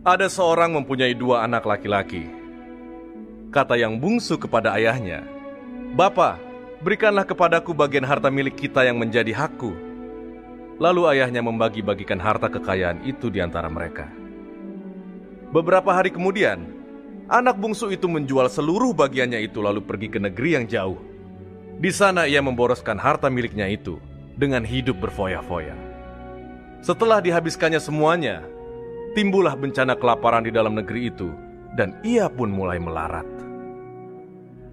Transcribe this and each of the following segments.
Ada seorang mempunyai dua anak laki-laki. Kata yang bungsu kepada ayahnya, "Bapa, berikanlah kepadaku bagian harta milik kita yang menjadi hakku." Lalu ayahnya membagi-bagikan harta kekayaan itu di antara mereka. Beberapa hari kemudian, anak bungsu itu menjual seluruh bagiannya itu lalu pergi ke negeri yang jauh. Di sana ia memboroskan harta miliknya itu dengan hidup berfoya-foya. Setelah dihabiskannya semuanya, timbullah bencana kelaparan di dalam negeri itu, dan ia pun mulai melarat.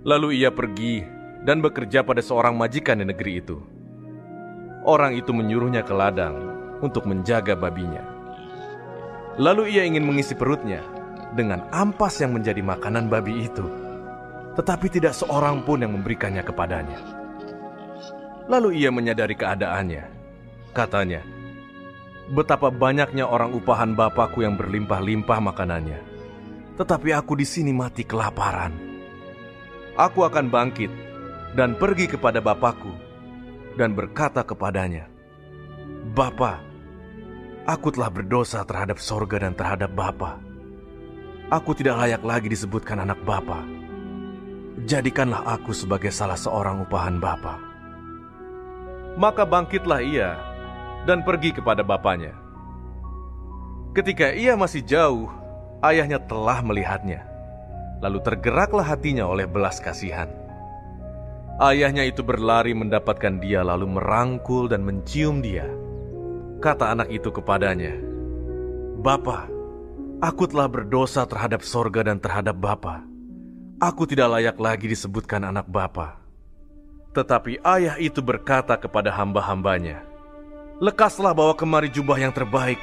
Lalu ia pergi dan bekerja pada seorang majikan di negeri itu. Orang itu menyuruhnya ke ladang untuk menjaga babinya. Lalu ia ingin mengisi perutnya dengan ampas yang menjadi makanan babi itu, tetapi tidak seorang pun yang memberikannya kepadanya. Lalu ia menyadari keadaannya. Katanya, betapa banyaknya orang upahan bapakku yang berlimpah-limpah makanannya. Tetapi aku di sini mati kelaparan. Aku akan bangkit dan pergi kepada bapakku dan berkata kepadanya, Bapa, aku telah berdosa terhadap sorga dan terhadap Bapa. Aku tidak layak lagi disebutkan anak Bapa. Jadikanlah aku sebagai salah seorang upahan Bapa. Maka bangkitlah ia dan pergi kepada bapaknya. Ketika ia masih jauh, ayahnya telah melihatnya. Lalu tergeraklah hatinya oleh belas kasihan. Ayahnya itu berlari mendapatkan dia lalu merangkul dan mencium dia. Kata anak itu kepadanya, Bapa, aku telah berdosa terhadap sorga dan terhadap Bapa. Aku tidak layak lagi disebutkan anak Bapa. Tetapi ayah itu berkata kepada hamba-hambanya, Lekaslah bawa kemari jubah yang terbaik,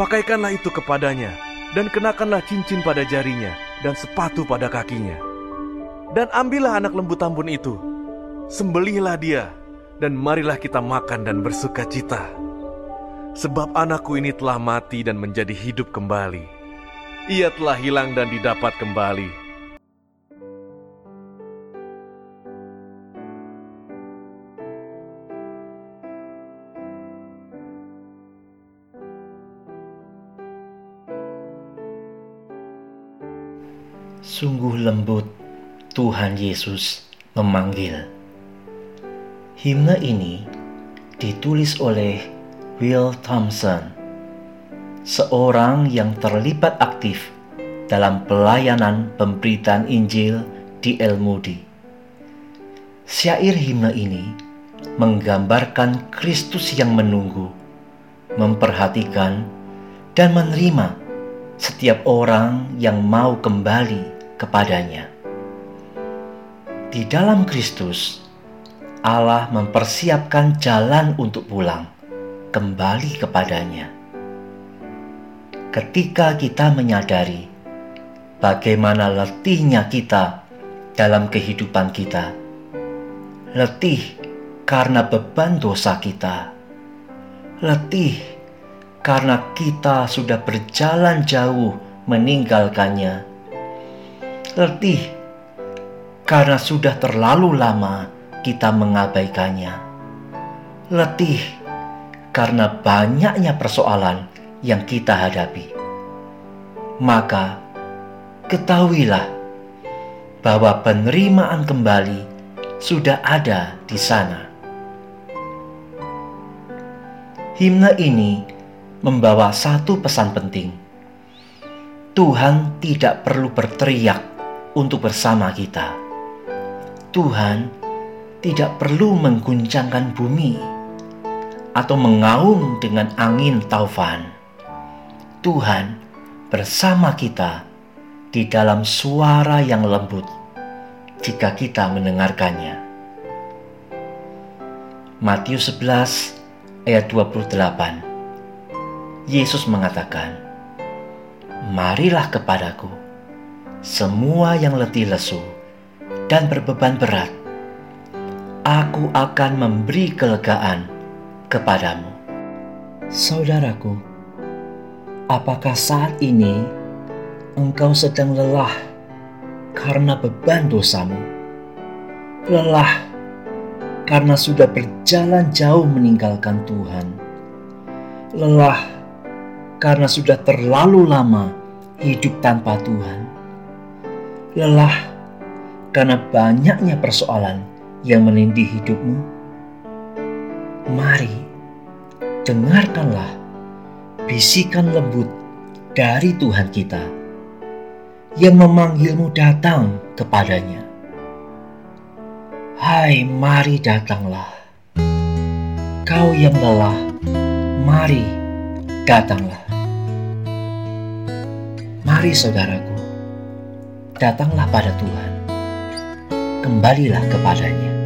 pakaikanlah itu kepadanya, dan kenakanlah cincin pada jarinya, dan sepatu pada kakinya. Dan ambillah anak lembu tambun itu, sembelihlah dia, dan marilah kita makan dan bersuka cita. Sebab anakku ini telah mati dan menjadi hidup kembali. Ia telah hilang dan didapat kembali Sungguh lembut Tuhan Yesus memanggil. Himne ini ditulis oleh Will Thompson, seorang yang terlibat aktif dalam pelayanan pemberitaan Injil di El Moody. Syair himne ini menggambarkan Kristus yang menunggu, memperhatikan, dan menerima setiap orang yang mau kembali kepadanya. Di dalam Kristus, Allah mempersiapkan jalan untuk pulang kembali kepadanya. Ketika kita menyadari bagaimana letihnya kita dalam kehidupan kita, letih karena beban dosa kita, letih karena kita sudah berjalan jauh meninggalkannya letih karena sudah terlalu lama kita mengabaikannya. Letih karena banyaknya persoalan yang kita hadapi. Maka ketahuilah bahwa penerimaan kembali sudah ada di sana. Himne ini membawa satu pesan penting. Tuhan tidak perlu berteriak untuk bersama kita. Tuhan tidak perlu mengguncangkan bumi atau mengaum dengan angin taufan. Tuhan bersama kita di dalam suara yang lembut jika kita mendengarkannya. Matius 11 ayat 28 Yesus mengatakan, Marilah kepadaku semua yang letih lesu dan berbeban berat, aku akan memberi kelegaan kepadamu. Saudaraku, apakah saat ini engkau sedang lelah karena beban dosamu? Lelah karena sudah berjalan jauh meninggalkan Tuhan. Lelah karena sudah terlalu lama hidup tanpa Tuhan, lelah karena banyaknya persoalan yang menindih hidupmu, mari dengarkanlah bisikan lembut dari Tuhan kita yang memanggilmu datang kepadanya. Hai, mari datanglah. Kau yang lelah, mari datanglah. Mari saudaraku, datanglah pada Tuhan. Kembalilah kepadanya.